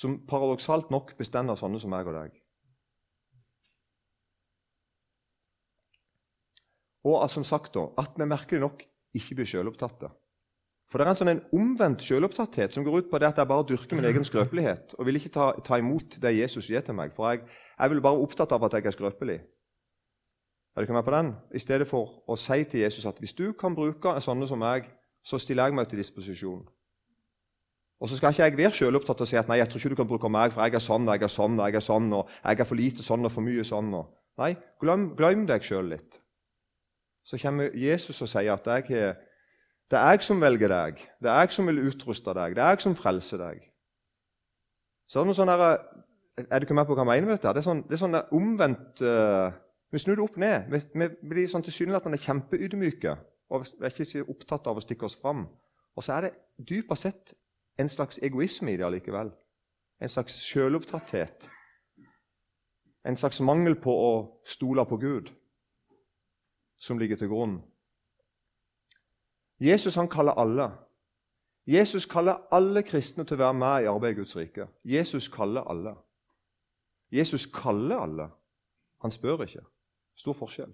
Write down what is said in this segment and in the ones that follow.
som paradoksalt nok av sånne som meg og deg. Og at, som sagt da, at vi merkelig nok ikke blir selvopptatte. For det er en sånn en omvendt selvopptatthet som går ut på det at jeg bare dyrker min egen skrøpelighet og vil ikke ta, ta imot det Jesus gir til meg. For jeg, jeg vil bare være opptatt av at jeg er skrøpelig. Er du ikke med på den? I stedet for å si til Jesus at hvis du kan bruke sånne som meg, så stiller jeg meg til disposisjon. Og så skal ikke jeg være selvopptatt og si at nei, jeg tror ikke du kan bruke meg, for jeg er sånn jeg er sånn jeg er sånn, og jeg er for lite sånn og for mye sånn. Og. Nei, glem, glem deg sjøl litt. Så kommer Jesus og sier at jeg, det er jeg som velger deg, det er jeg som vil utruste deg, det er jeg som frelser deg. Så er det noe sånn der, Er du ikke med på hva jeg mener med dette? Det er sånn, det er sånn omvendt uh, Vi snur det opp ned. Vi, vi blir sånn tilsynelatende kjempeydmyke og vi er ikke opptatt av å stikke oss fram. Og så er det dypest sett en slags egoisme i det allikevel. En slags sjølopptatthet. En slags mangel på å stole på Gud som ligger til grunn. Jesus han kaller alle. Jesus kaller alle kristne til å være med i arbeidet i Guds rike. Jesus kaller alle. Jesus kaller alle. Han spør ikke. Stor forskjell.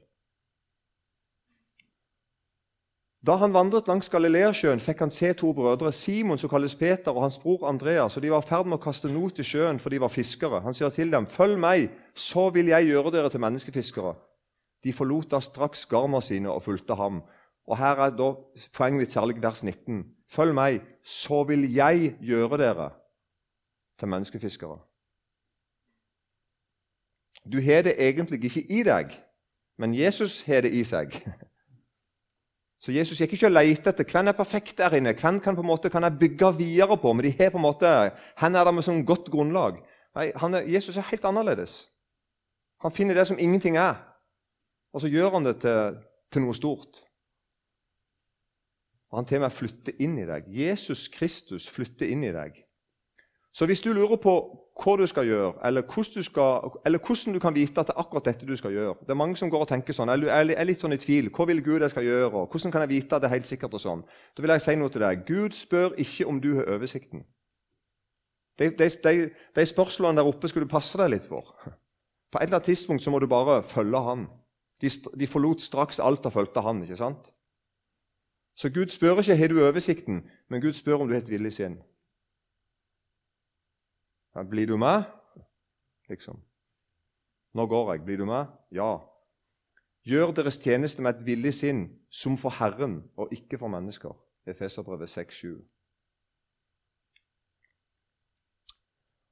Da han vandret langs Galileasjøen, fikk han se to brødre, Simon som kalles Peter, og hans bror Andreas. og De var i ferd med å kaste not i sjøen, for de var fiskere. Han sier til dem, 'Følg meg, så vil jeg gjøre dere til menneskefiskere.' De forlot da straks garna sine og fulgte ham. Og Her er da poenget mitt særlig vers 19. 'Følg meg, så vil jeg gjøre dere til menneskefiskere.' Du har det egentlig ikke i deg, men Jesus har det i seg. Så Jesus gikk ikke og lette etter hvem er perfekt der inne, hvem kan, på en måte, kan jeg bygge videre på. Men de har på en måte, han er der med sånn godt grunnlag. Nei, er, Jesus er helt annerledes. Han finner det som ingenting er, og så gjør han det til, til noe stort. Og han til og med flytter inn i deg. Jesus Kristus flytter inn i deg. Så hvis du lurer på hva du skal gjøre, eller hvordan du, skal, eller hvordan du kan vite at det er akkurat dette du skal gjøre Det er mange som går og tenker sånn, jeg er litt sånn i tvil. Hva vil Gud jeg skal gjøre? og Hvordan kan jeg vite at det er helt sikkert? og sånn? Da vil jeg si noe til deg. Gud spør ikke om du har oversikten. De, de, de, de spørsmålene der oppe skulle du passe deg litt for. På et eller annet tidspunkt så må du bare følge han. De, de forlot straks alt og fulgte han. ikke sant? Så Gud spør ikke har du oversikten, men Gud spør om du har et villig sinn. Blir du med? Liksom. Nå går jeg. Blir du med? Ja. Gjør deres tjeneste med et villig sinn, som for Herren og ikke for mennesker. Efeserbrevet 6-7.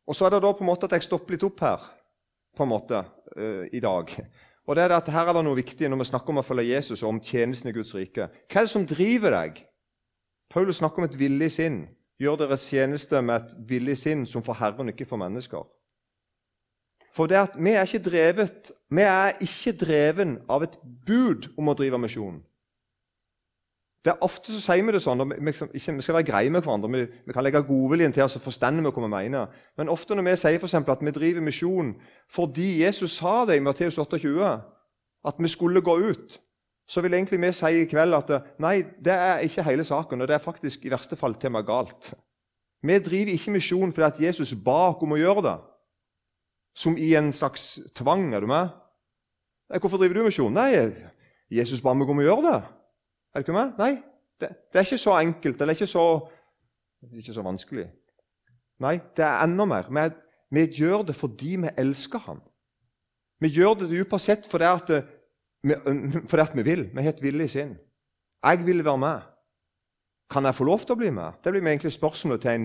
Og Så er det da på en måte at jeg stopper litt opp her på en måte uh, i dag. Og det er at Her er det noe viktig når vi snakker om å følge Jesus og om tjenesten i Guds rike. Hva er det som driver deg? Paulus snakker om et villig sinn. Gjør deres tjeneste med et villig sinn, som for Herren, ikke for mennesker. For det at vi er ikke drevet vi er ikke dreven av et bud om å drive misjon. Det er Ofte så sier vi det sånn, vi, liksom ikke, vi skal være greie med hverandre. Vi, vi kan legge godviljen til oss og forstå hva vi mener. Men ofte når vi sier for at vi driver misjon fordi Jesus sa det i Matteus 28, at vi skulle gå ut, så vil egentlig vi si i kveld at nei, det er ikke hele saken, og det er faktisk i verste fall til meg galt. Vi driver ikke misjon fordi at Jesus ba om å gjøre det, som i en slags tvang. Er du med? Hvorfor driver du misjon? Nei, Jesus ba meg om å gjøre det. Er du ikke med? Nei, det, det er ikke så enkelt eller ikke så, ikke så vanskelig. Nei, det er enda mer. Vi, vi gjør det fordi vi elsker ham. Vi gjør det dypest sett fordi at fordi at vi vil. Vi har et villig sinn. Jeg vil være med. Kan jeg få lov til å bli med? Det blir egentlig spørsmålet til en,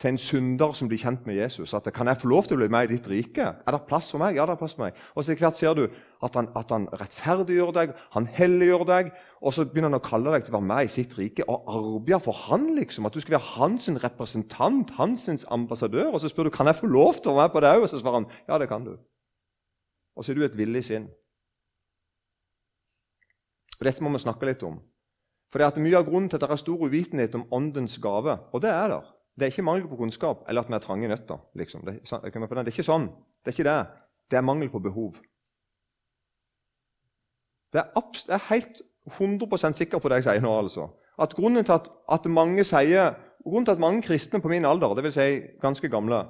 til en synder som blir kjent med Jesus. At, kan jeg få lov til å bli med i ditt rike? Er det plass for meg? Ja, det er plass for meg. Og så hvert ser du at han, at han rettferdiggjør deg, han helliggjør deg, og så begynner han å kalle deg til å være med i sitt rike og arbeide for han, liksom. At du skal være hans representant, hans ambassadør. Og så spør du kan jeg få lov til å være med på det òg, og så svarer han ja, det kan du. Og så er du et villig sinn. Og Dette må vi snakke litt om. For det er Mye av grunnen til at det er stor uvitenhet om Åndens gave, og det er der. Det er ikke mangel på kunnskap eller at vi er trange nøtter. Liksom. Det, det, er ikke sånn. Det er ikke det. Det er mangel på behov. Det er, jeg er helt 100% sikker på det jeg sier nå. altså. At Grunnen til at, at mange sier, grunnen til at mange kristne på min alder, dvs. Si ganske gamle,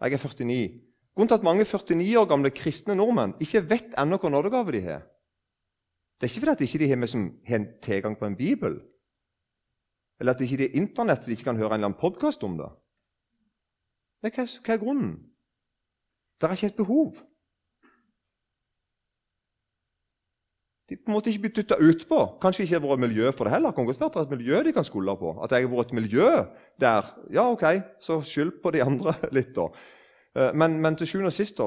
Jeg er 49. Grunnen til at mange 49 år gamle kristne nordmenn ikke vet ennå hvor nådegave de har, det er ikke fordi at de ikke har, har tilgang på en bibel, eller at de ikke har Internett så de ikke kan høre en eller annen podkast om det. Nei, hva, hva er grunnen? Det er ikke et behov. De på en måte ikke blitt dytta utpå. Kanskje ikke vært miljø for det heller. Kan godt være det er et miljø de kan skulde på. At jeg har vært et miljø der. Ja, ok, så skyld på de andre litt, da. Eh, men, men til sjuende og sist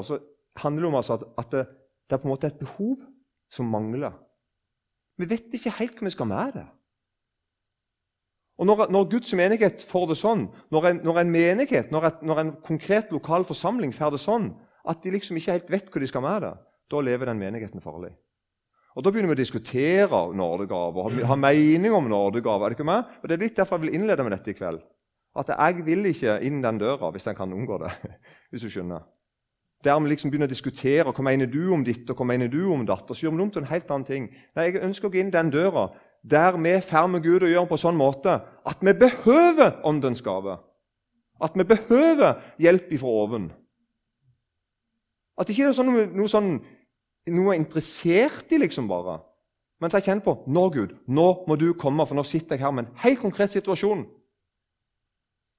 handler det om altså at, at det, det, er på en måte et behov som mangler. Vi vet ikke helt hva vi skal med det. Og når, når Guds menighet får det sånn, når en, når en menighet, når, et, når, en konkret lokal forsamling får det sånn at de liksom ikke helt vet hva de skal med det, da lever den menigheten farlig. Og Da begynner vi å diskutere nådegave og ha mening om nådegave. Er det ikke meg? Og Det er litt derfor jeg vil innlede med dette i kveld. At jeg vil ikke inn den døra hvis en kan unngå det. hvis du skjønner. Der vi liksom begynner å diskutere hva mener du om ditt og hva mener du om datt. Og så gjør vi om til en helt annen ting. Nei, Jeg ønsker å gå inn den døra der vi er med Gud og gjør på en sånn måte at vi behøver Åndens gave. At vi behøver hjelp ifra oven. At ikke det er sånn, noe sånn noe er interessert i, liksom bare. Men ta kjenn på nå, Gud, nå må du komme, for nå sitter jeg her med en helt konkret situasjon.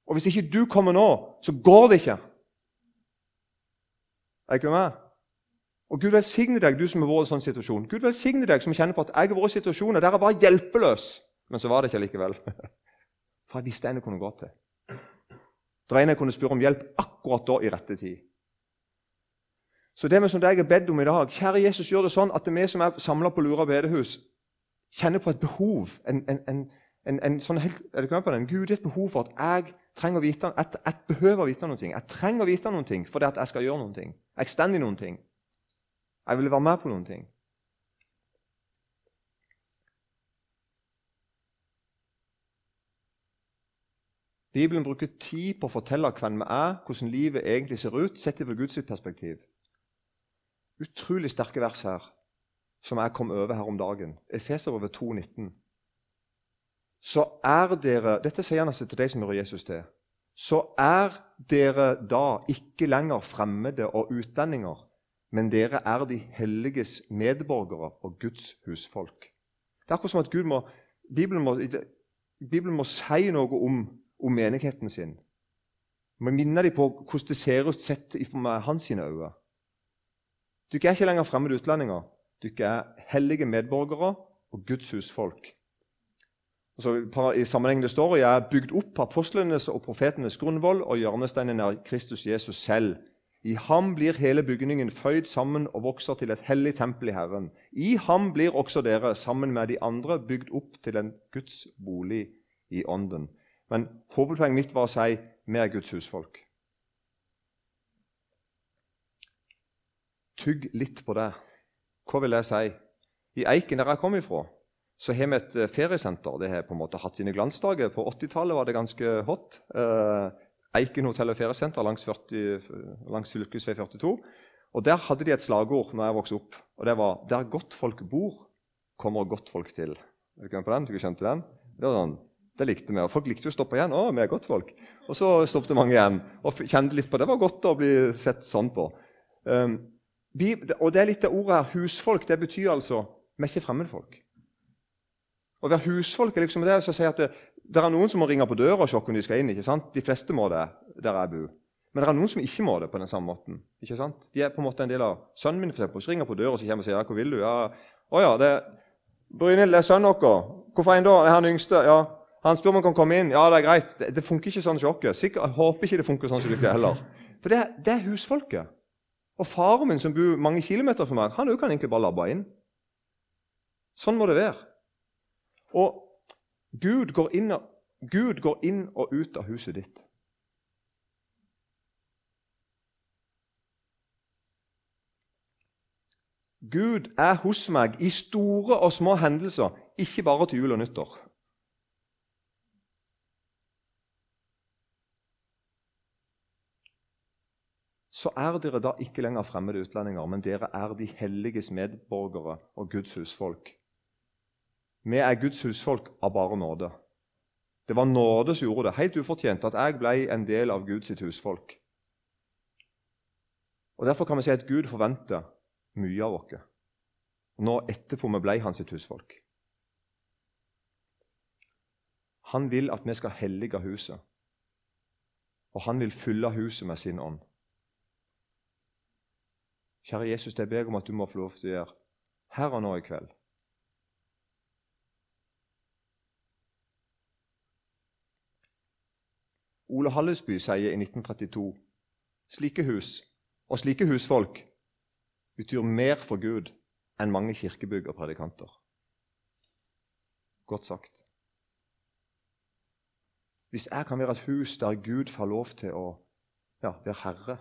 Og hvis ikke du kommer nå, så går det ikke. Er ikke med? Og Gud velsigne deg, du som har vært i sånn situasjon. Gud velsigne deg som kjenner på at jeg har vært i situasjoner der jeg var hjelpeløs. Men så var det ikke likevel. For jeg visste en jeg kunne gå til. Det var en jeg kunne spørre om hjelp akkurat da i rette tid. Så det med som jeg har bedt om i dag Kjære Jesus, gjør det sånn at det vi som er samla på Lura bedehus, kjenner på et behov en, en, en, en sånn helt, er det på den? Gud, et behov for at jeg trenger å vite, jeg, jeg behøver å vite noe. Jeg trenger å vite noe fordi at jeg skal gjøre noe. Jeg står i noen ting. Jeg vil være med på ting. Bibelen bruker tid på å fortelle hvem vi er, hvordan livet egentlig ser ut, sett fra Guds perspektiv utrolig sterke vers her som jeg kom over her om dagen. Efeserbrevet 2,19. Så er dere Dette sier han altså til deg som hører Jesus til. Så er dere da ikke lenger fremmede og utlendinger, men dere er de helliges medborgere og Guds husfolk. Det er akkurat som at må, Bibelen, må, Bibelen må si noe om, om menigheten sin. Må minne dem på hvordan det ser ut sett med hans øyne. Dere er ikke lenger fremmede utlendinger. Dere er hellige medborgere og Guds husfolk. Altså, I sammenheng det står jeg er bygd opp på apostlenes og profetenes grunnvoll, og hjørnesteinen er Kristus Jesus selv. I ham blir hele bygningen føyd sammen og vokser til et hellig tempel i Herren. I ham blir også dere, sammen med de andre, bygd opp til en Guds bolig i Ånden. Men hovedpoenget mitt var å si vi er Guds husfolk. Tygg litt på det. Hva vil jeg si? I Eiken, der jeg kom ifra, så har vi et eh, feriesenter. Det har på en måte hatt sine glansdager. På 80-tallet var det ganske hot. Eh, Eiken hotell og feriesenter langs, 40, langs fylkesvei 42. Og Der hadde de et slagord når jeg vokste opp, og det var 'Der godtfolk bor, kommer godtfolk til'. Er du på den? Du skjønte den? Det, var sånn, det likte vi. og Folk likte å stoppe igjen. 'Å, vi er godtfolk.' Og så stoppet mange igjen og kjente litt på. Det var godt å bli sett sånn på. Um, og det er litt det ordet her, husfolk. Det betyr altså vi er ikke fremmedfolk. Å være husfolk er liksom det som sier at det, det, er noen som må ringe på døra og sjokke når de skal inn. ikke sant? De fleste må det der jeg bor. Men det er noen som ikke må det på den samme måten. ikke sant? De er på en måte en del av Sønnen min for eksempel, som ringer på døra og så kommer og sier ja, 'Hvor vil du?' Ja, 'Å ja, det Brynhild, det er sønnen vår.' 'Hvorfor en da?' Det 'Er han yngste?' 'Ja.' Han spør om han kan komme inn. 'Ja, det er greit.' Det, det funker ikke sånn sjokket. Sikkert, jeg håper ikke det funker sånn som dere heller. For det, det er husfolket. Og faren min, som bor mange kilometer fra meg, han kan egentlig bare labbe inn. Sånn må det være. Og Gud går inn og, Gud går inn og ut av huset ditt. Gud er hos meg i store og små hendelser, ikke bare til jul og nyttår. så er dere da ikke lenger fremmede utlendinger, men dere er de helliges medborgere og Guds husfolk. Vi er Guds husfolk av bare nåde. Det var nåde som gjorde det, helt ufortjent, at jeg ble en del av Guds husfolk. Og Derfor kan vi si at Gud forventer mye av oss. Nå etterpå vi ble hans husfolk. Han vil at vi skal hellige huset, og han vil fylle huset med sin ånd. Kjære Jesus, det ber jeg om at du må få lov til å gjøre her og nå i kveld. Ole Hallesby sier i 1932 slike hus og slike husfolk betyr mer for Gud enn mange kirkebygg og predikanter. Godt sagt. Hvis jeg kan være et hus der Gud får lov til å ja, være herre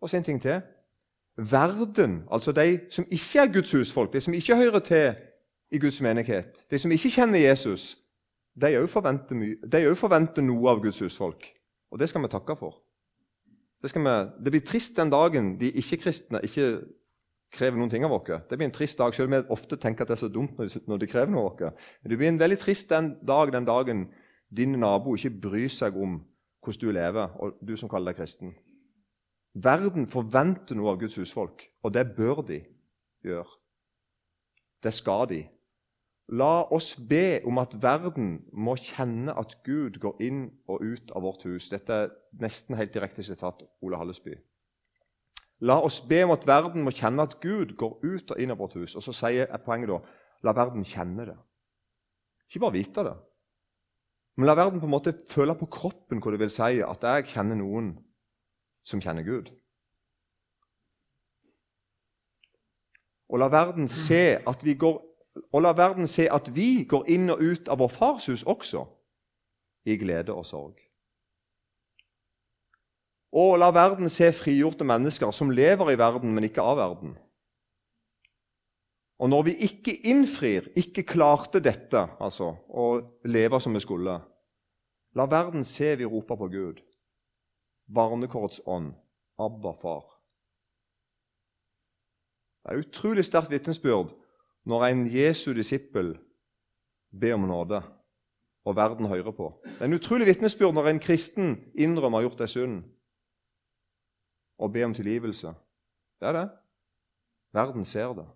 Og så en ting til. Verden, altså de som ikke er Guds husfolk, de som ikke hører til i Guds menighet, de som ikke kjenner Jesus, de òg forventer, forventer, noe av Guds husfolk. Og det skal vi takke for. Det, vi, det blir trist den dagen de ikke-kristne ikke krever noen ting av oss. Det blir en trist dag, selv om vi ofte tenker at det er så dumt når de, krever noe av oss. Men det blir en veldig trist den dag den dagen din nabo ikke bryr seg om hvordan du lever, og du som kaller deg kristen. Verden forventer noe av Guds husfolk, og det bør de gjøre. Det skal de. La oss be om at verden må kjenne at Gud går inn og ut av vårt hus. Dette er nesten helt direkte sitat Ole Hallesby. La oss be om at verden må kjenne at Gud går ut og inn av vårt hus. Og så sier jeg poenget da la verden kjenne det. Ikke bare vite det. Men la verden på en måte føle på kroppen hva det vil si at jeg kjenner noen som kjenner Gud. Og la verden se at vi går, og la verden se at vi går inn og ut av vår fars hus også, i glede og sorg. Og la verden se frigjorte mennesker som lever i verden, men ikke av verden. Og når vi ikke innfrir, ikke klarte dette, altså, å leve som vi skulle, la verden se vi roper på Gud barnekårets ånd, Abba, far. Det er utrolig sterkt vitnesbyrd når en Jesu disippel ber om nåde, og verden hører på. Det er en utrolig vitnesbyrd når en kristen innrømmer å ha gjort deg synd, og ber om tilgivelse. Det er det. Verden ser det.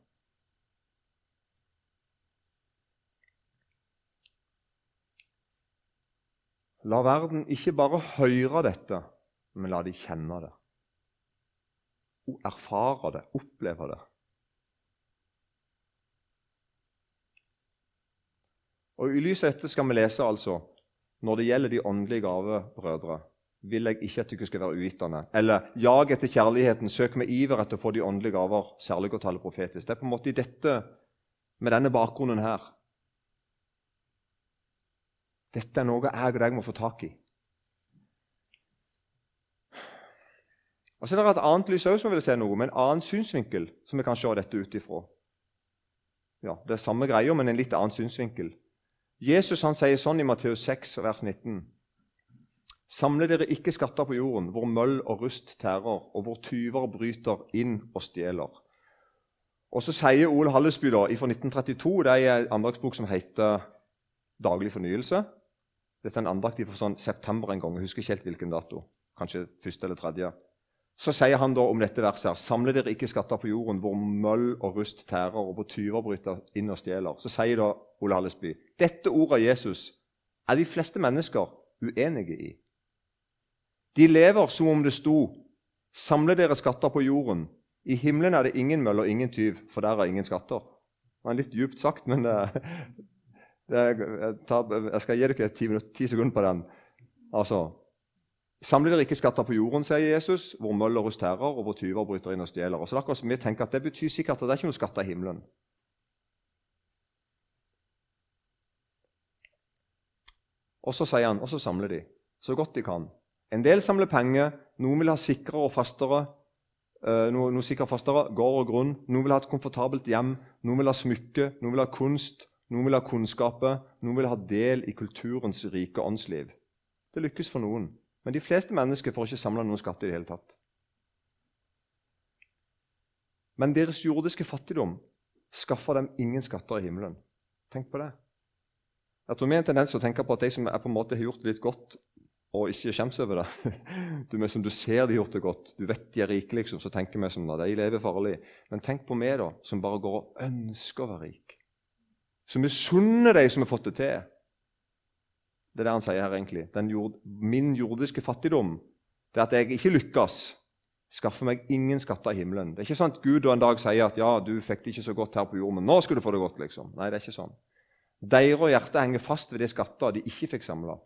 La verden ikke bare høre dette, men la de kjenne det. Erfare det, oppleve det. Og I lys av dette skal vi lese altså når det gjelder de åndelige gaver, brødre, vil jeg ikke at dere skal være uvitende. Eller jag etter kjærligheten, søk med iver etter å få de åndelige gaver, særlig å tale profetisk. Det er på en måte i dette, med denne bakgrunnen her. Dette er noe jeg og deg må få tak i. Og så er det et annet lys også, som vil se noe, med en annen synsvinkel som vi kan se dette ut ifra. Ja, Det er samme greia, men en litt annen synsvinkel. Jesus han sier sånn i Matteus 6, vers 19.: Samle dere ikke skatter på jorden, hvor møll og rust tærer, og hvor tyver bryter inn og stjeler. Og så sier Ole Hallesby da, fra 1932, det er en andagsbok som heter 'Daglig fornyelse'. Dette er en andakt fra sånn september en gang. Jeg husker ikke helt hvilken dato. Kanskje første eller tredje. Så sier han da om dette verset her, Samle dere ikke skatter på jorden, hvor møll og rust tærer, og hvor tyver bryter inn og stjeler. Så sier da Ole Hallesby dette ordet av Jesus er de fleste mennesker uenige i. De lever som om det sto Samle dere skatter på jorden. I himmelen er det ingen møll og ingen tyv, for der er ingen skatter. Det var litt djupt sagt, men det, det, jeg, tar, jeg, skal gi dere ti, ti sekunder på den. Altså, Samle dere ikke skatter på jorden, sier Jesus, hvor møller og rust og hvor tyver bryter inn og stjeler. Og så akkurat vi tenker at Det betyr sikkert at det er ikke noe skatter i himmelen. Og så sier han, og så samler de så godt de kan. En del samler penger, noen vil ha sikrere og fastere, uh, noe, noe sikkert fastere, gård og grunn. Noen vil ha et komfortabelt hjem, noen vil ha smykke, noen vil ha kunst, noen vil ha kunnskaper, noen vil ha del i kulturens rike åndsliv. Det lykkes for noen. Men de fleste mennesker får ikke samla noen skatt i det hele tatt. Men deres jordiske fattigdom skaffer dem ingen skatter i himmelen. Tenk på det. Jeg tror vi har en tendens til å tenke på at de som er på en måte har gjort det litt godt og ikke skjemmes over det. Du, som du ser de gjort det godt, du vet de er rike, liksom, så tenker vi som at de lever farlig. Men tenk på meg, da, som bare går og ønsker å være rik. Som misunner de som har fått det til. Det er det han sier her, egentlig. Jord, min jordiske fattigdom det er at jeg ikke lykkes. Skaffer meg ingen skatter i himmelen. Det er ikke sant Gud en dag sier at ja, du fikk det ikke så godt her på jord, men nå skal du få det godt. liksom. Nei, det er ikke sånn. Deres hjerte henger fast ved de skatter de ikke fikk samla.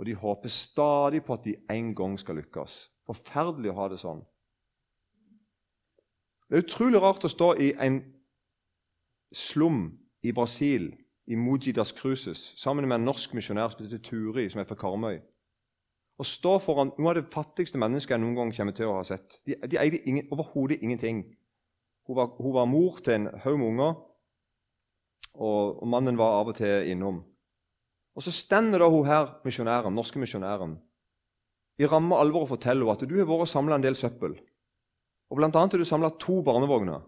Og de håper stadig på at de en gang skal lykkes. Forferdelig å ha det sånn. Det er utrolig rart å stå i en slum i Brasil, i Moji Cruises sammen med en norsk misjonær som heter Turi, som er fra Karmøy. Å stå foran noen av det fattigste mennesket jeg noen gang kommer til å ha sett. De, de eide ingen, overhodet ingenting. Hun var, hun var, mor til en haug med unger, og, og mannen var av og til innom. Og så stender da hun her, misjonæren, norske misjonæren i ramme alvor og forteller hun at du har vært og samla en del søppel. Og Blant annet har du samla to barnevogner.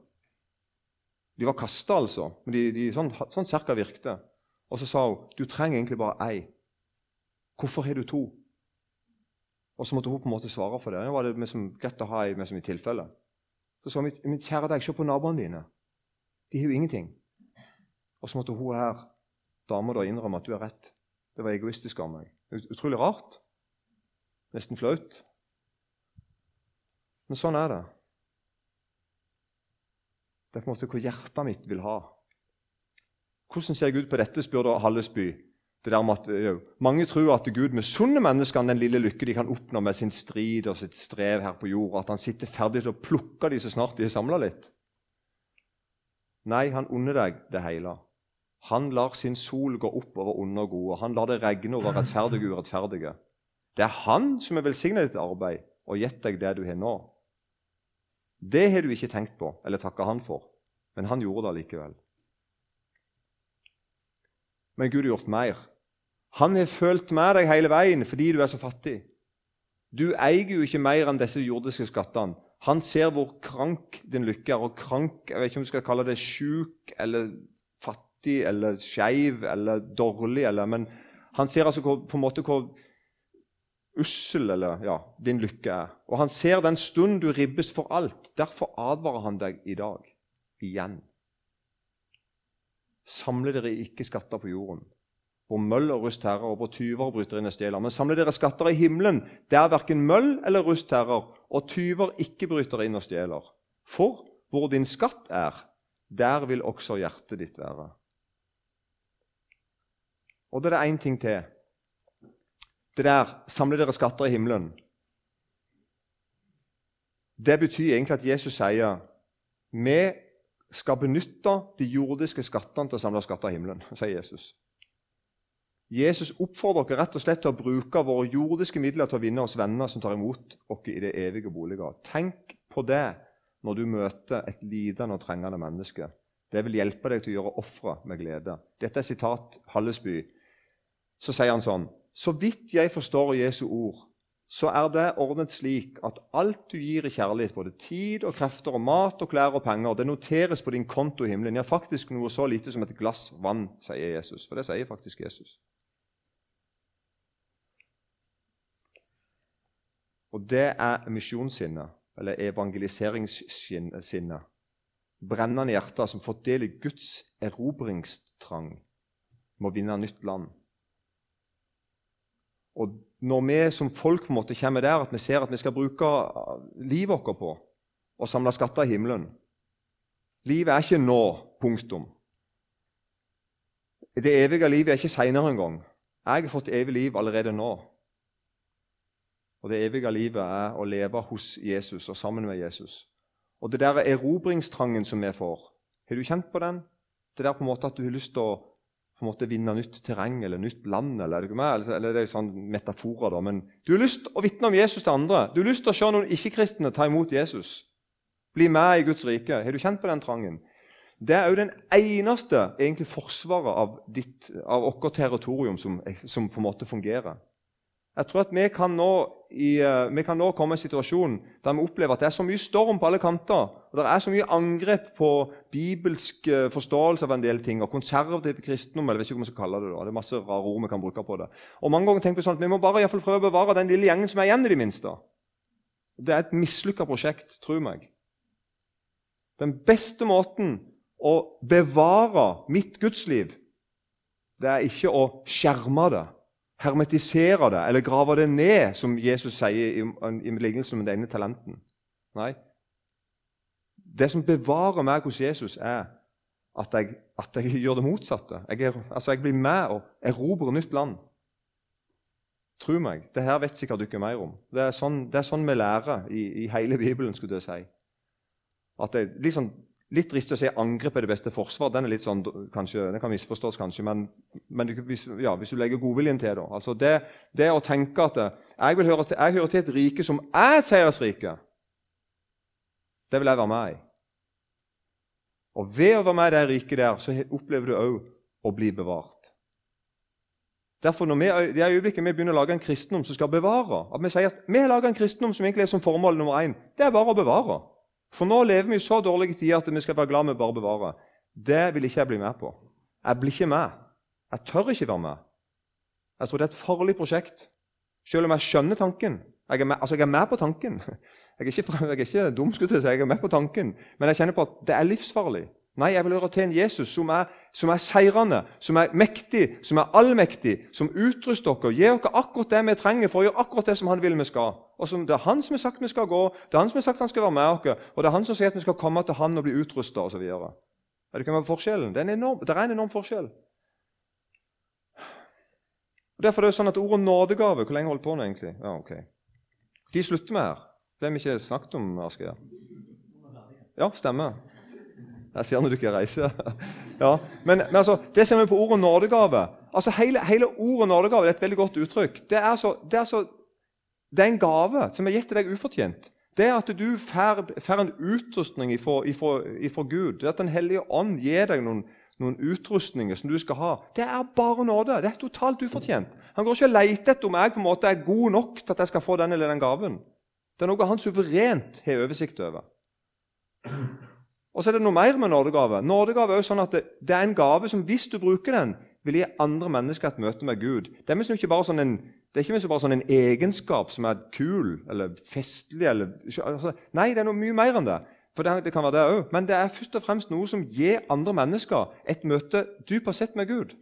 De var kasta, altså, men de, de sånn, sånn cirka virkte. Og så sa hun du trenger egentlig bare ei. Hvorfor har du to? Og så måtte hun på en måte svare for det. Nå var det liksom greit å ha ei med som i tilfelle. Så sa hun min kjære deg, se på naboene dine. De har jo ingenting. Og så måtte hun her, dama, da innrømme at du har rett. Det var egoistisk av meg. Utrolig rart. Nesten flaut. Men sånn er det. Det er på en måte hva hjertet mitt vil ha. Hvordan ser Gud på dette, spør da Hallesby. Det der med at, jo, mange tror at Gud misunner menneskene den lille lykke de kan oppnå med sin strid og sitt strev her på jord, at han sitter ferdig til å plukke de så snart de har samla litt. Nei, han unner deg det hele. Han lar sin sol gå opp over onde og gode. Han lar det regne over rettferdige og urettferdige. Det er han som har velsignet ditt arbeid og gitt deg det du har nå. Det har du ikke tenkt på eller takka han for, men han gjorde det likevel. Men Gud har gjort mer. Han har følt med deg hele veien fordi du er så fattig. Du eier jo ikke mer enn disse jordiske skattene. Han ser hvor krank din lykke er. Og krank, jeg vet ikke om du skal kalle det sjuk eller fattig eller skeiv eller dårlig, eller, men han ser altså på en måte hvor ussel eller, ja, din lykke er. Og han ser den stund du ribbes for alt. Derfor advarer han deg i dag igjen. Samle dere ikke skatter på jorden, hvor møll og rust herrer, og hvor tyver bryter inn og stjeler. Men samle dere skatter i himmelen, der verken møll eller rust herrer, og tyver ikke bryter inn og stjeler. For hvor din skatt er, der vil også hjertet ditt være. Og det er det én ting til. Det der 'samle dere skatter i himmelen'. Det betyr egentlig at Jesus sier vi skal benytte de jordiske skattene til å samle skatter i himmelen. sier Jesus. Jesus oppfordrer dere rett og slett til å bruke våre jordiske midler til å vinne oss venner som tar imot oss i det evige boliger. Tenk på det når du møter et lidende og trengende menneske. Det vil hjelpe deg til å gjøre ofre med glede. Dette er sitat Hallesby så sier han sånn Så vidt jeg forstår Jesu ord, så er det ordnet slik at alt du gir i kjærlighet, både tid og krefter og mat og klær og penger, det noteres på din konto i himmelen. Ja, faktisk noe så lite som et glass vann, sier Jesus. For det sier faktisk Jesus. Og det er misjonssinnet, eller evangeliseringssinnet. Brennende hjerter som får del i Guds erobringstrang, må vinne nytt land. Og når vi som folk på en måte kommer der at vi ser at vi skal bruke livet vårt på å samle skatter i himmelen Livet er ikke nå. Punktum. Det evige livet er ikke seinere engang. Jeg har fått evig liv allerede nå. Og det evige livet er å leve hos Jesus og sammen med Jesus. Og det der erobringstrangen som vi får, har du kjent på den? Det der på en måte at du har lyst til å på en måte vinne nytt terreng eller nytt land. Eller, eller det er sånn metaforer, da. Men du har lyst å vitne om Jesus til andre. Du har lyst til å se noen ikke-kristne ta imot Jesus. Bli med i Guds rike. Har du kjent på den trangen? Det er jo den eneste egentlig forsvaret av, ditt, av vårt territorium som, som, på en måte fungerer. Jeg tror at vi kan, nå, i, eh, vi kan nå komme i en situasjon der vi opplever at det er så mye storm på alle kanter. og Det er så mye angrep på bibelsk eh, forståelse av en del ting. og Konservativ kristendom. eller jeg vet ikke hva man skal kalle Det da. Det er masse rare ord vi kan bruke på det. Og mange ganger tenker Vi sånn at vi må bare i fall prøve å bevare den lille gjengen som er igjen, i det minste. Det er et mislykka prosjekt, tro meg. Den beste måten å bevare mitt gudsliv det er ikke å skjerme det hermetisere det eller grave det ned, som Jesus sier i, i lignelsen med den talenten. Nei. Det som bevarer meg hos Jesus, er at jeg, at jeg gjør det motsatte. Jeg, er, altså jeg blir med og erobrer nytt land. Tro meg, det her vet sikkert dere mer om. Det er sånn, det er sånn vi lærer i, i, hele Bibelen. skulle jeg si. At det, liksom, Litt dristig å si angrep er det beste forsvar. Den er litt sånn, kanskje, den kan misforstås, kanskje, men, men hvis, ja, hvis, du legger godviljen til det altså det, det å tenke at jeg, vil høre til, jeg hører til et rike som er et seiersrike, det vil jeg være med i. Og ved å være med i det riket der, så opplever du òg å bli bevart. Derfor når vi, det øyeblikket vi begynner å lage en kristendom som skal bevare at Vi sier at vi har laga en kristendom som egentlig er som formål nummer én. Det er bare å bevare. For nå lever vi i så dårlige tider at vi skal være glad vi bare bevarer. Det vil ikke jeg bli med på. Jeg blir ikke med. Jeg tør ikke være med. Jeg tror det er et farlig prosjekt, selv om jeg skjønner tanken. Jeg er med, altså jeg er med på tanken. Jeg er ikke, jeg er jeg. Jeg er med på tanken. Men jeg kjenner på at det er livsfarlig. Nei, jeg vil høre til en Jesus som er, som er seirende, som er mektig, som er allmektig, som utruster dere, gir dere akkurat det vi trenger for å gjøre akkurat det som han vil vi skal. Og som Det er han som har sagt vi skal gå, det er han som har sagt han skal være med oss, og det er han som sier at vi skal komme til han og bli utrusta osv. Det ikke forskjellen? Det er en enorm, det er en enorm forskjell. Og Derfor er det sånn at ordet nådegave Hvor lenge holdt på nå, egentlig? Ja, ok. De slutter med her. Det har vi ikke snakket om, Asgeir. Ja, stemmer. Jeg ser når du ikke reiser. Ja. Men, men altså, det ser vi på ordet nådegave. Altså, hele, hele, ordet nådegave det er et veldig godt uttrykk. Det er, så, det, er så, det er en gave som er gitt til deg ufortjent. Det er at du får en utrustning fra Gud. Det er at Den hellige ånd gir deg noen, noen utrustninger som du skal ha. Det er bare nåde. Det er totalt ufortjent. Han går ikke og leter etter om jeg på en måte er god nok til at jeg skal få den eller den gaven. Det er noe han suverent har oversikt over. Og så er det noe mer med nådegave. Nådegave er jo sånn at det, det, er en gave som hvis du bruker den, vil gi andre mennesker et møte med Gud. Det er ikke bare sånn en, ikke bare sånn en egenskap som er kul eller festlig. Eller, altså, nei, det er noe mye mer enn det. For det, det kan være det også. Men det er først og fremst noe som gir andre mennesker et møte dypest sett med Gud.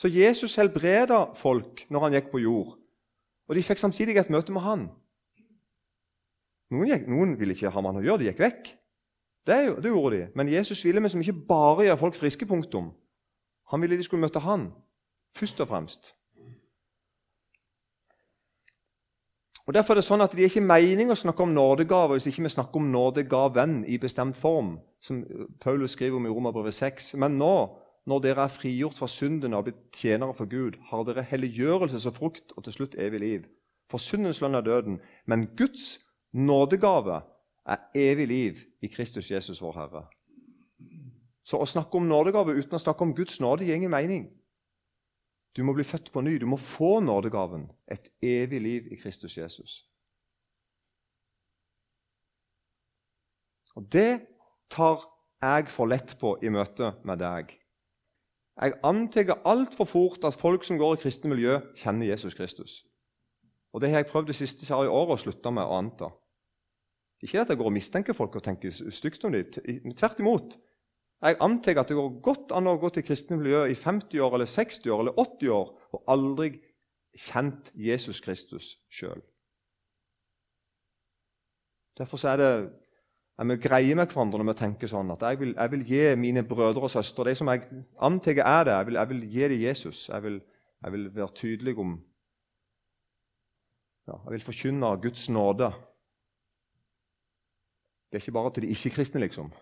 Så Jesus helbreda folk når han gikk på jord, og de fikk samtidig et møte med han. Noen, gikk, noen ville ikke ha med han å gjøre, de gikk vekk. Det, det, gjorde de. Men Jesus ville med som ikke bare gjøre folk friske. punktum. Han ville de skulle møte han, først og fremst. Og Derfor er det sånn at det er ikke mening å snakke om nådegaver hvis ikke vi snakker om nådegaven i bestemt form, som Paulus skriver om i Romerbrevet 6. Men nå, når dere er frigjort fra synden og blitt tjenere for Gud, har dere helliggjørelse som frukt og til slutt evig liv. For syndens lønn er døden, men Guds nådegave er evig liv i Kristus Jesus, vår Herre. Så å snakke om nådegave uten å snakke om Guds nåde gir ingen mening. Du må bli født på ny. Du må få nådegaven, et evig liv i Kristus Jesus. Og Det tar jeg for lett på i møte med deg. Jeg antar altfor fort at folk som går i kristne miljø, kjenner Jesus Kristus. Og Det har jeg prøvd det siste året å slutte med å anta. Ikke at jeg går og mistenker folk og tenker stygt om dem. Tvert imot. Jeg antar at det går godt an å gå til kristne miljø i 50 år eller 60 år eller 80 år og aldri kjent Jesus Kristus sjøl. Derfor er det er vi greie med hverandre når vi tenker sånn at jeg vil, jeg vil gi mine brødre og søstre de som jeg antar er det, jeg vil, jeg vil gi dem Jesus. Jeg vil, jeg vil være tydelig om ja, Jeg vil forkynne Guds nåde det er ikke bare til de ikke-kristne, liksom.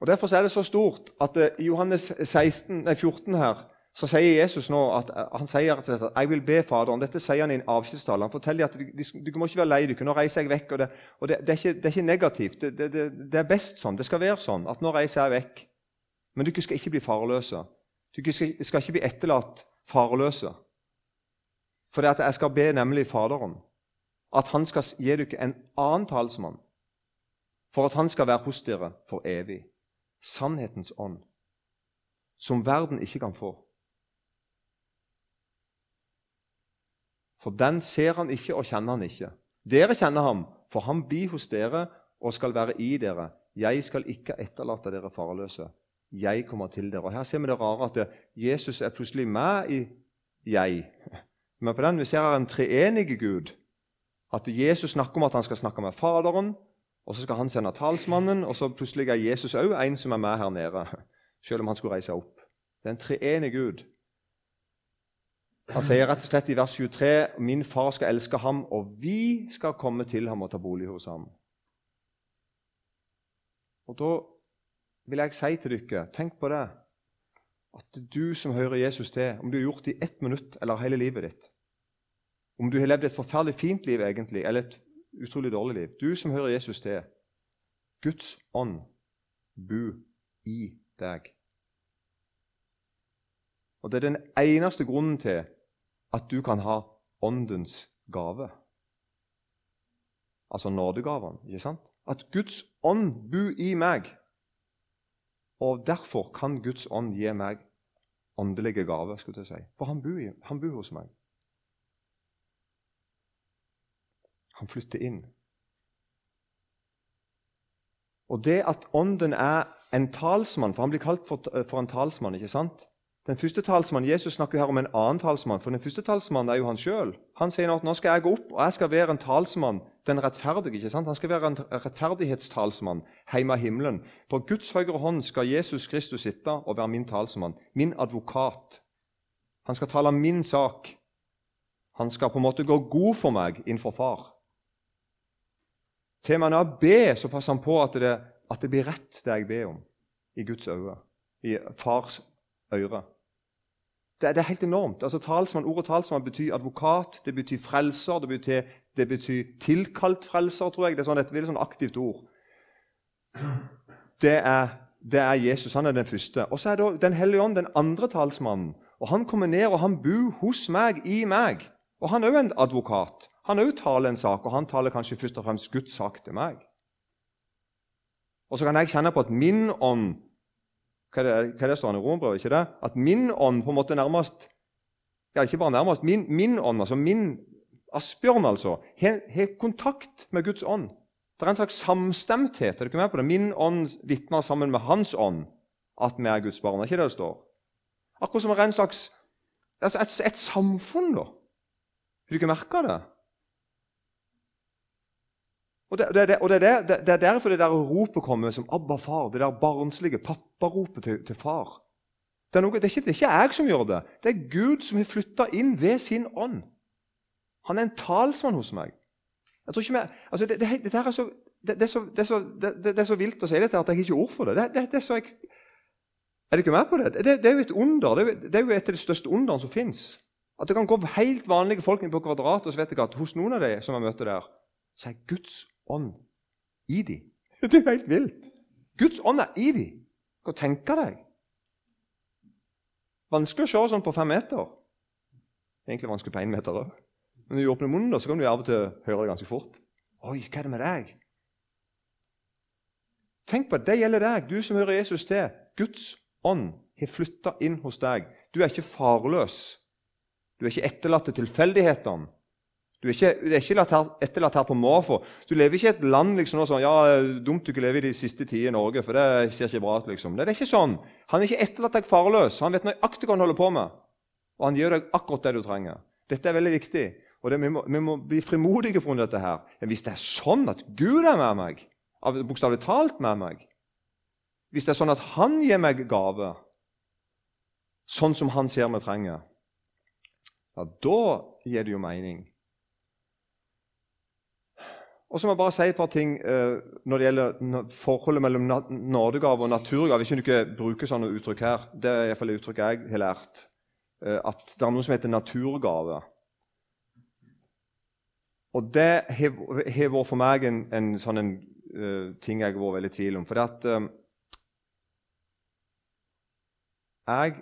Og Derfor er det så stort at eh, i Johannes 16, nei, 14 her, så sier Jesus nå at eh, han sier at 'jeg vil be Faderen'. Dette sier han i en avskjedstale. Han forteller at du, må ikke være lei deg, nå reiser jeg vekk. og Det, og det, det, er, ikke, det er, ikke, negativt. Det, er best sånn. Det skal være sånn at nå reiser jeg vekk. Men dere skal ikke bli farløse. Dere skal, skal ikke bli etterlatt farløse. For jeg skal be nemlig Faderen at han skal gi dere en annen talsmann, for at han skal være hos dere for evig. Sannhetens ånd, som verden ikke kan få. For den ser han ikke og kjenner han ikke. Dere kjenner ham, for han blir hos dere og skal være i dere. Jeg skal ikke etterlate dere farløse. Jeg kommer til dere. Og Her ser vi det rare at Jesus er plutselig med i jeg. Men på den vi ser her en treenige Gud. At Jesus snakker om at han skal snakke med Faderen, og så skal han sende talsmannen, og så plutselig er Jesus òg en som er med her nede, selv om han skulle reise opp. Det er en treenig Gud. Han sier rett og slett i vers 23 min far skal elske ham, og vi skal komme til ham og ta bolig hos ham. Og Da vil jeg si til dere, tenk på det, at du som hører Jesus til, om du har gjort det i ett minutt eller hele livet ditt Om du har levd et forferdelig fint liv egentlig, eller et utrolig dårlig liv Du som hører Jesus til, Guds ånd bo i deg. Og Det er den eneste grunnen til at du kan ha åndens gave. Altså nådegaven. ikke sant? At Guds ånd bor i meg. Og derfor kan Guds ånd gi meg åndelige gaver. skulle jeg si. For han bor, han bor hos meg. Han flytter inn. Og det at Ånden er en talsmann, for han blir kalt for, for en talsmann ikke sant? Den første talsmannen, Jesus snakker her om en annen talsmann, for den første talsmannen er jo han sjøl. Han sier nå at nå skal jeg gå opp, og jeg skal være en talsmann, den rettferdige. ikke sant? Han skal være en rettferdighetstalsmann hjemme av himmelen. På Guds høyre hånd skal Jesus Kristus sitte og være min talsmann, min advokat. Han skal tale min sak. Han skal på en måte gå god for meg innenfor far. Til man har be, så passer han på at det, at det blir rett, det jeg ber om, i Guds øyne, i fars øre. Det, det, er helt enormt. Altså, talsmann, Ordet talsmann betyr advokat, det betyr frelser, det betyr, det betyr tilkalt frelser, tror jeg. Det er sånn, et veldig sånn aktivt ord. Det er, det er, Jesus. Han er den første. Og så er det Den hellige ånd, den andre talsmannen. Og Han kommer ned, og han bor hos meg, i meg. Og Han er òg en advokat. Han òg taler en sak, og han taler kanskje først og fremst Guds sak til meg. Og så kan jeg kjenne på at min ånd hva er det, hva er det står i Rombrevet? ikke det? At min ånd på en måte nærmest ja, Ikke bare nærmest. Min, min ånd, altså min Asbjørn, altså, har kontakt med Guds ånd. Det er en slags samstemthet. Er du ikke med på det? Min ånd vitner sammen med hans ånd at vi er Guds barn. Er ikke det det står? Akkurat som en slags altså et, et samfunn, da. Har du ikke merka det? Og det, det, og det, det, er derfor det der ropet kommer som 'Abba, far', det der barnslige papparopet til, til far. Det er, noe, det, er ikke, det er, ikke, jeg som gjør det. Det er Gud som har flytta inn ved sin ånd. Han er en talsmann hos meg. Jeg tror ikke mer, altså det, er så, er så, så, det, er så vilt å si dette at jeg ikke har ord for det. det, er, så, er du ikke med på det? Det, er jo et under. Det er, jo et av de største underne som fins. At det kan gå helt vanlige folk inn på Kvadratet, og så vet jeg at hos noen av de som jeg møter der, så er Guds ånd i dem. Det er helt vilt. Guds ånd er i dem. Hva tenker deg? Vanskelig å se sånn på fem meter. Egentlig vanskelig på én meter òg. Men når du åpner munnen, så kan du av og til høre det ganske fort. Oi, hva er det med deg? Tenk på at det gjelder deg, du som hører Jesus til. Guds ånd har flytta inn hos deg. Du er ikke farløs. Du er ikke etterlatt til tilfeldighetene. Du er ikke, er ikke etterlatt her på måfå. Du lever ikke i et land liksom, sånn, ja, dumt du ikke lever i de siste tider i Norge, for det ser ikke bra ut. liksom. Det er ikke sånn. Han er ikke etterlatt deg farløs. Han vet nøyaktig hva han holder på med. Og han gir deg akkurat det du trenger. Dette er veldig viktig. Og det, vi, må, vi, må, bli frimodige på dette. her. Men hvis det er sånn at Gud er med meg, bokstavelig talt med meg Hvis det er sånn at Han gir meg gave, sånn som Han ser vi trenger, ja, da gir det jo mening. Og så må jeg bare si et par ting eh, når det gjelder forholdet mellom nådegave og naturgave. Du ikke bruker sånne uttrykk her. Det er iallfall et uttrykk jeg har lært. Eh, at det er noe som heter naturgave. Og det har vært for meg en, en sånn en, uh, ting jeg har vært veldig i tvil om. For det at uh, jeg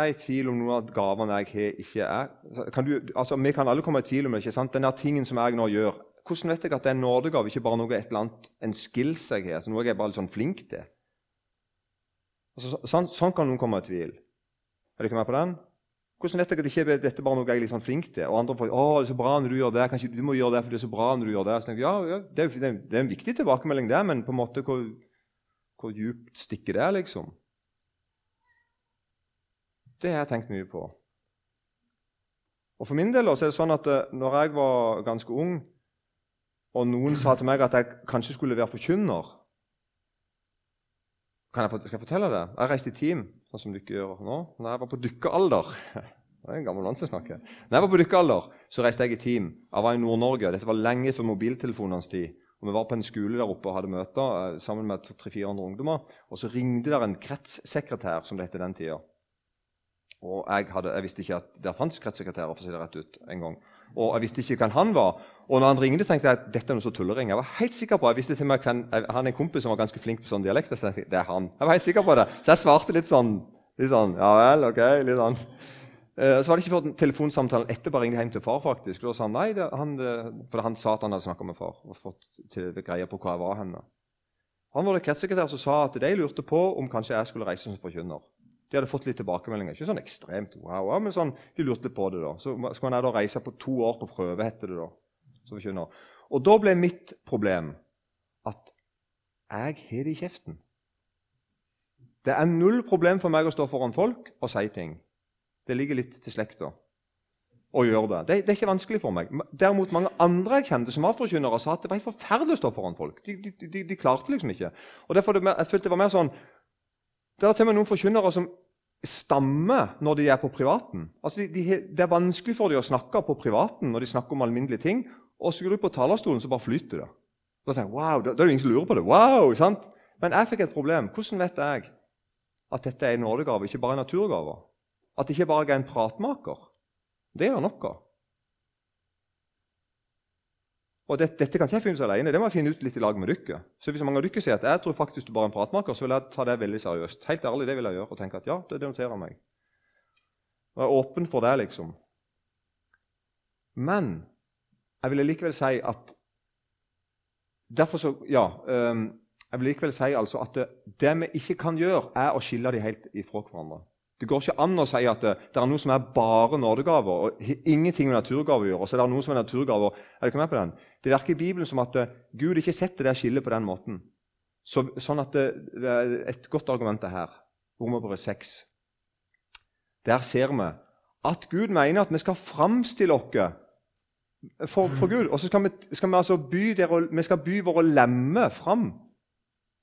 er i tvil om noen av gavene jeg har, ikke er kan du, altså, Vi kan alle komme i tvil om det. ikke sant? Denne tingen som jeg nå gjør, Hvordan vet jeg at det er en nådegave, ikke bare noe et eller annet, en skills jeg har? Altså, noe jeg er bare litt sånn flink til? Altså, sånn, sånn, kan noen komme i tvil. Er ikke med på den? Hvordan vet jeg at det ikke dette er bare noe jeg er litt sånn flink til? Og andre får, å, det er så bra når du gjør det. Kanskje du må gjøre det, for det er så bra når du gjør det. Så tenker ja, ja det, er, det, er, en viktig tilbakemelding, det, men på en måte hvor, hvor djupt stikker det, liksom? Det har jeg tenkt mye på. Og For min del også er det sånn at eh, når jeg var ganske ung, og noen sa til meg at jeg kanskje skulle være forkynner kan jeg, Skal jeg fortelle det? Jeg reiste i team, sånn som dere gjør nå. Når jeg var på dykkealder Det er en gammel mann som snakker. Når jeg var på dykkealder, så reiste jeg i team. Jeg var i Nord-Norge. Dette var lenge før mobiltelefonenes tid. Og Vi var på en skole der oppe og hadde møter eh, sammen med 300-400 ungdommer. Og så ringte der en kretssekretær, som det het den tida. Og jeg, hadde, jeg, visste ikke at det fantes kretssekretærer. for å si det rett ut en gang. Og jeg visste ikke hvem han var. Og når han ringte, tenkte jeg at dette er noe så tullering. Jeg var helt sikker på, jeg visste til meg hvem, Han er en kompis som var ganske flink på sånn dialekt. Så jeg det er han. Jeg var helt sikker på det. Så jeg svarte litt sånn. Litt sånn, ja vel, ok, litt sånn. Eh, så var det ikke før telefonsamtalen etterpå ringte hjem til far. faktisk. Og Da sa han nei, det, han, det, for han sa at han hadde snakka med far og fått til greie på hvor jeg var henne. Han var det kretssekretær som sa at de lurte på om kanskje jeg skulle reise som forkynner. De hadde fått litt tilbakemeldinger. Ikke sånn ekstremt wow, men sånn, de lurte på det. da. Så skal man da reise på to år på prøve, heter det da. Så Og da ble mitt problem at jeg har det i kjeften. Det er null problem for meg å stå foran folk og si ting. Det ligger litt til slekta å gjøre det. det. det. er ikke vanskelig for meg. Derimot mange andre jeg kjente som var forkynnere, sa at det var helt forferdelig å stå foran folk. De, de, de, de klarte liksom ikke. Og derfor det, jeg følte det var mer sånn Det er til og med noen forkynnere som stammer når de er på privaten. Altså de, de, det er vanskelig for dem å snakke på privaten når de snakker om alminnelige ting. Og så går du på talerstolen, så bare flyter det. Da, jeg, wow, da, da er det ingen som lurer på det. Wow, sant? Men jeg fikk et problem. Hvordan vet jeg at dette er en nådegave, ikke bare en naturgave? At det ikke bare er en pratmaker? Det er det nok av. Og det, Dette kan ikke jeg finne ut alene, det må jeg finne ut litt i lag med dere. Så hvis mange av dere sier at jeg tror faktisk du bare er en pratmaker, så vil jeg ta det veldig seriøst. Helt ærlig, det vil jeg gjøre, og tenke at ja, det, noterer meg. Og jeg er åpen for det, liksom. Men jeg vil likevel si at Derfor så Ja. Um, jeg vil likevel si altså at det, det vi ikke kan gjøre, er å skille dem helt ifra hverandre. Det går ikke an å si at det, det er noe som er bare nådegaver og ingenting med naturgaver å gjøre. og så er det noe som er naturgaver. Er ikke med på den? Det virker i Bibelen som at uh, Gud ikke setter det skillet på den måten. Så, sånn at det, det, er Et godt argument er her. Romerbrevet 6. Der ser vi at Gud mener at vi skal framstille oss for, for, Gud. Og så skal vi, skal vi altså by, der, vi skal by våre lemmer fram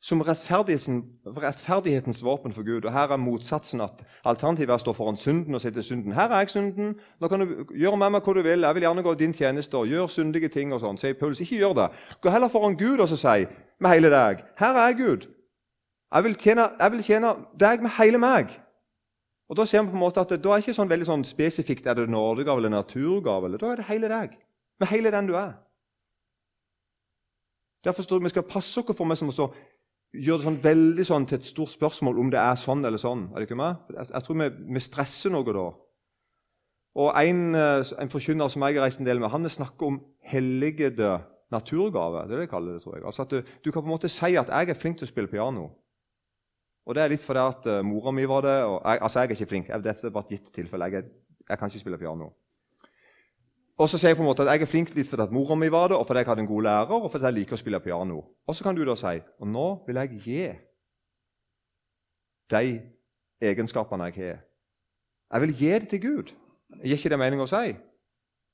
som rettferdighetens våpen for Gud. Og Her er motsatsen at alternativet er å stå foran synden og si til synden her er jeg synden, nå kan du gjøre med meg hva du vil, jeg vil gjerne gå din tjeneste og gjøre syndige ting. og sånn. Sier Paulus, ikke gjør det. Gå heller foran Gud og så si med hele deg her er jeg Gud. Jeg vil, tjene, jeg vil tjene deg med hele meg. Og Da ser vi på en måte at det, da er ikke sånn veldig sånn spesifikt er det nådegave eller naturgave. Eller, da er det hele deg. Med hele den du er. Derfor står det vi skal passe oss for meg som å stå gjør det sånn veldig sånn til et stort spørsmål om det er sånn eller sånn. Er det ikke med? Jeg, jeg tror vi, vi, stresser noe da. Og En, eh, en forkynner som jeg har reist en del med, han snakker om helligede naturgave. Det er det jeg kaller det, tror jeg. Altså at du, du, kan på en måte si at 'jeg er flink til å spille piano'. Og Det er litt fordi at uh, mora mi var det. og jeg, Altså, jeg er ikke flink. Dette er bare et gitt tilfelle. Jeg, jeg kan ikke spille piano. Og så sier jeg på en måte at jeg er flink litt fordi at mora mi var det, og fordi jeg hadde en god lærer, og fordi jeg liker å spille piano. Og så kan du da si og nå vil jeg gi de egenskapene jeg har. Jeg vil gi det til Gud. Gir ikke det mening å si?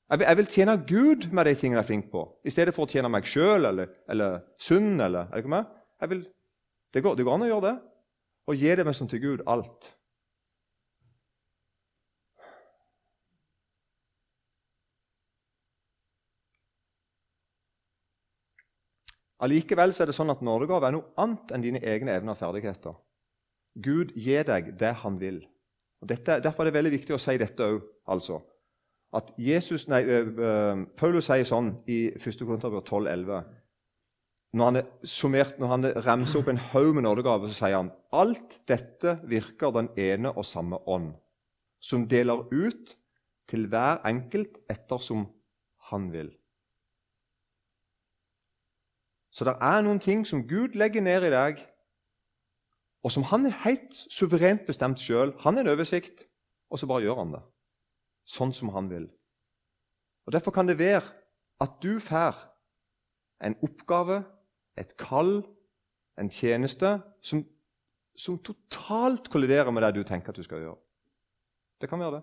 Jeg vil, jeg vil, tjene Gud med de tingene jeg er flink på, i stedet for å tjene meg sjøl eller, eller synd. Eller, er det ikke meg? Vil, det, går, det går an å gjøre det. Og gi det med som til Gud alt. Allikevel er det sånn at nådegave er noe annet enn dine egne evner og ferdigheter. Gud gir deg det han vil. Og dette, derfor er det veldig viktig å si dette òg. Altså. At Jesus, nei, uh, Paulus sier sånn i 1. Korinterbrev 12,11.: når han er summert, når han remser opp en haug med nådegaver, så sier han alt dette virker den ene og samme ånd, som deler ut til hver enkelt ettersom han vil. Så det er noen ting som Gud legger ned i deg, og som han er helt suverent bestemt sjøl. Han har en oversikt, og så bare gjør han det. Sånn som han vil. Og Derfor kan det være at du får en oppgave, et kall, en tjeneste som, som totalt kolliderer med det du tenker at du skal gjøre. Det kan være det.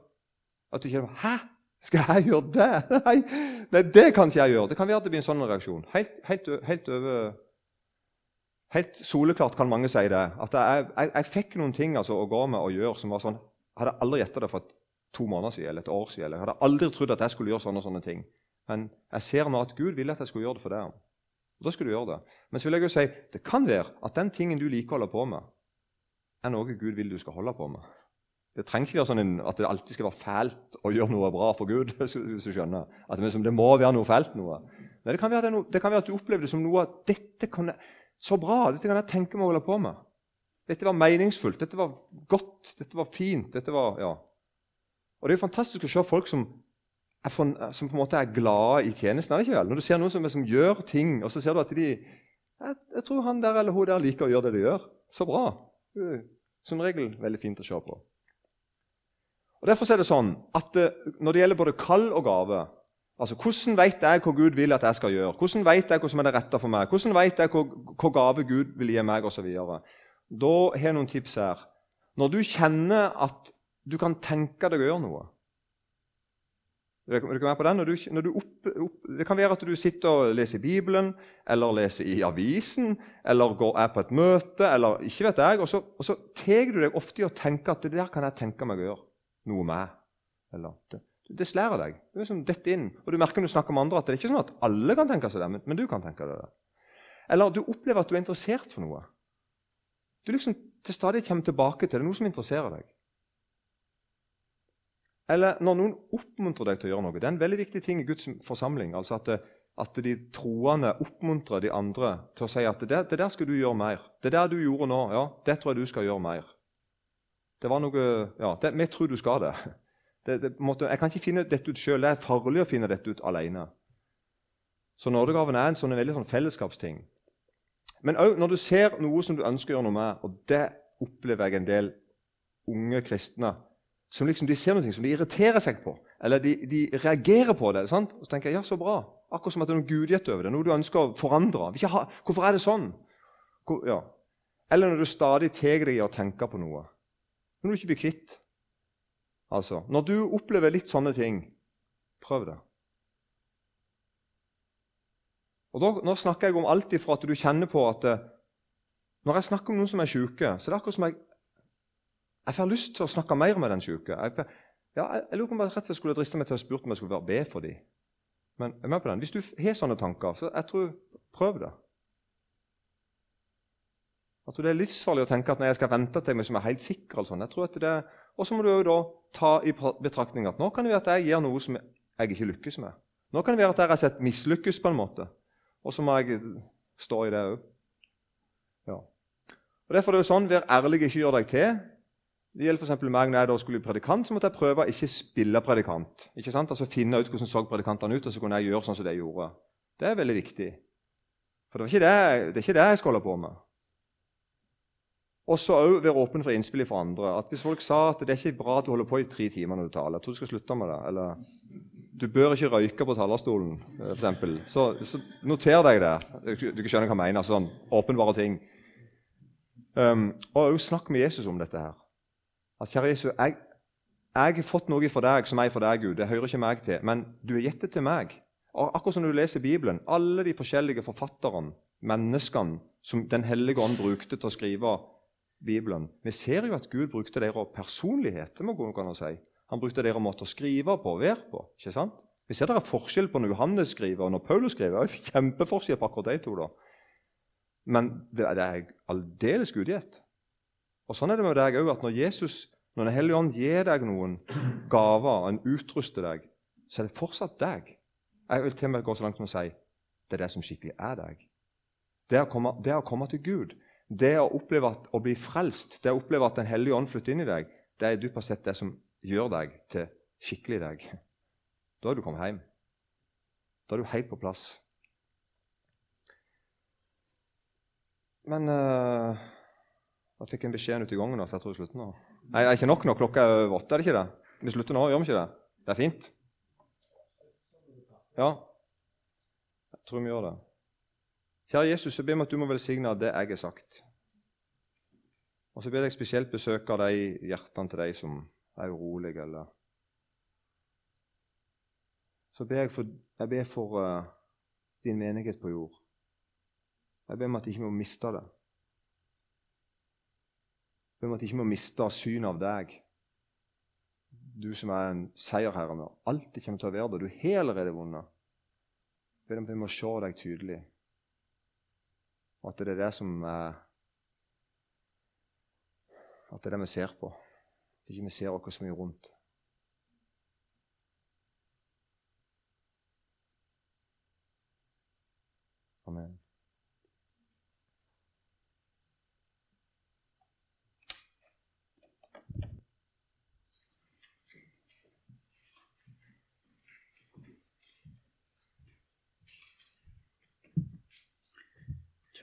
At du ikke 'Hæ? Skal jeg gjøre det?' Nei, nei, det kan ikke jeg gjøre. Det kan være at det blir en sånn reaksjon. Helt, helt, helt over Helt soleklart kan mange si det. At jeg, jeg, jeg fikk noen ting altså, å gå med og gjøre som var sånn hadde aldri gjetta det for to måneder siden eller et år siden. Eller jeg hadde aldri trodd at jeg skulle gjøre sånne sånne ting. Men jeg ser nå at Gud ville at jeg skulle gjøre det for deg. Og da skal du gjøre det. Men så vil jeg jo si det kan være at den tingen du liker å holde på med, er noe Gud vil du skal holde på med. Det trenger ikke være sånn at det alltid skal være fælt å gjøre noe bra for Gud. hvis du skjønner. At det, det må være noe fælt. noe. Nei, det kan, være, det, no, det kan være at du opplever det som noe at dette kan jeg, så bra, dette kan jeg tenke meg å holde på med. Dette var meningsfullt, dette var godt, dette var fint. dette var, ja. Og Det er jo fantastisk å se folk som, for, som på en måte er glade i tjenesten. er det ikke vel? Når du ser noen som, som gjør ting, og så ser du at de jeg, jeg, tror han der eller hun der liker å gjøre det de gjør. Så bra. Som regel veldig fint å se på. Og Derfor er det sånn at eh, Når det gjelder både kall og gave altså Hvordan vet jeg hva Gud vil at jeg skal gjøre? Hvordan vet jeg hva som er det rette for meg? Hvordan vet jeg hva, gave Gud vil gi meg? Og så videre? da har jeg noen tips her. Når du kjenner at du kan tenke deg å gjøre noe det kan, være, du, opp, opp, det kan være at du sitter og leser Bibelen, eller leser i avisen, eller går, er på et møte, eller ikke vet jeg, og så, og så tar du deg ofte i å tenke at det der kan jeg tenke meg å gjøre noe med. Eller, det, det slærer deg. Det er liksom dette inn. Og du merker når du snakker med andre at det er ikke sånn at alle kan tenke seg det, men, men du kan tenke deg det. Eller du opplever at du er interessert for noe. Du liksom til stadig kommer tilbake til det. Noe som interesserer deg. Eller når noen oppmuntrer deg til å gjøre noe. Det er en veldig viktig ting i Guds forsamling. altså at, at de troende oppmuntrer de andre til å si at det, det, der skal du gjøre mer. Det der du gjorde nå, ja, det tror jeg du skal gjøre mer. Det var noe, ja, det, Vi tror du skal det. det, det måtte, jeg kan ikke finne dette ut sjøl. Det er farlig å finne dette ut alene. Så nådegaven er en sånn en veldig sånn fellesskapsting. Men òg når du ser noe som du ønsker å gjøre noe med, og det opplever jeg en del unge kristne som liksom de ser noe som de irriterer seg på, eller de, de reagerer på det. Sant? Og så tenker jeg, ja, så bra. Akkurat som at det er noe gudgitt over det, noe du ønsker å forandre. Ha, hvorfor er det sånn? Hvor, ja. Eller når du stadig tar deg i å tenke på noe. Når du ikke blir kvitt. Altså, Når du opplever litt sånne ting, prøv det. Og da, Nå snakker jeg om alt ifra at du kjenner på at eh, Når jeg snakker om noen som er syke, så er det akkurat som jeg jeg får lyst til å snakke mer med den syke. Jeg, ja, jeg, lurer på om jeg skulle driste meg til å spørre om jeg skulle være be for dem. Men jeg er med på den. hvis du har sånne tanker, så jeg tror, prøv det. Tror Det er livsfarlig å tenke at nei, jeg skal vente til meg som er helt sikker. Og sånn. Jeg tror at det, og så må du jo da ta i betraktning at nå kan det være at jeg gjør noe som jeg ikke lykkes med. Nå kan det være at jeg har sett mislykkes på en måte. Og så må jeg stå i det òg. Ja. Og Derfor er det jo sånn, Vær ærlig, ikke gjør deg til. Det gjelder for meg når jeg da skulle bli predikant, så måtte jeg prøve å ikke spille predikant. Ikke sant? Altså Finne ut hvordan så predikantene ut, og så kunne jeg gjøre sånn som de gjorde. Det er veldig viktig. For det, det, det er ikke det jeg skal holde på med. Og så òg være åpen for innspill fra andre. At Hvis folk sa at det er ikke bra at du holder på i tre timer når du taler, jeg tror du skal slutte med det. Eller du bør ikke røyke på talerstolen, f.eks. Så, så noter deg det. Du skjønner hva jeg mener. Sånn åpenbare ting. Um, og òg snakk med Jesus om dette her. At kjære Jesus, jeg, jeg har fått noe fra deg som er fra deg, Gud. Det hører ikke meg til. Men du har gitt det til meg. Og akkurat som du leser Bibelen, alle de forskjellige forfatterne, menneskene som Den hellige ånd brukte til å skrive Bibelen Vi ser jo at Gud brukte deres personlighet. må gå an å si. Han brukte deres måte å skrive på og være på. ikke sant? Vi ser det er forskjell på når Johannes skriver og når Paulus skriver. Det er kjempeforskjell på akkurat de to. da. Men det, er aldeles gudgitt. Og Sånn er det med deg òg, at når Jesus, når Den hellige ånd gir deg noen gaver, en utruster deg, så er det fortsatt deg. Jeg vil til og med gå så langt som å si det er det som skikkelig er deg. Det å komme, det å komme til Gud, det å oppleve at, å bli frelst, det å oppleve at Den hellige ånd flytter inn i deg, det er dypest sett det som gjør deg til skikkelig deg. Da er du kommet hjem. Da er du helt på plass. Men uh, jeg fikk en beskjed ute i gangen at jeg tror vi slutter nå. Nei, det er ikke nok når klokka er over åtte. er det ikke det? Vi slutter nå, gjør vi ikke det? Det er fint? Ja. Jeg tror vi gjør det. Kjære Jesus, jeg ber om at du må velsigne det jeg har sagt. Og så ber jeg spesielt besøke de hjertene til de som er urolige, eller Så ber jeg for, jeg ber for uh, din menighet på jord. Jeg ber om at de ikke må miste det. Jeg ber om at de ikke må miste synet av deg. Du som er en seierherre med alltid kommer til å være der. Du har allerede vunnet. Jeg ber om at vi må se deg tydelig, og at det er det som er At det er det vi ser på. At ikke vi ser oss så mye rundt. Amen.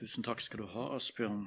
Tusen takk skal du ha, Asbjørn.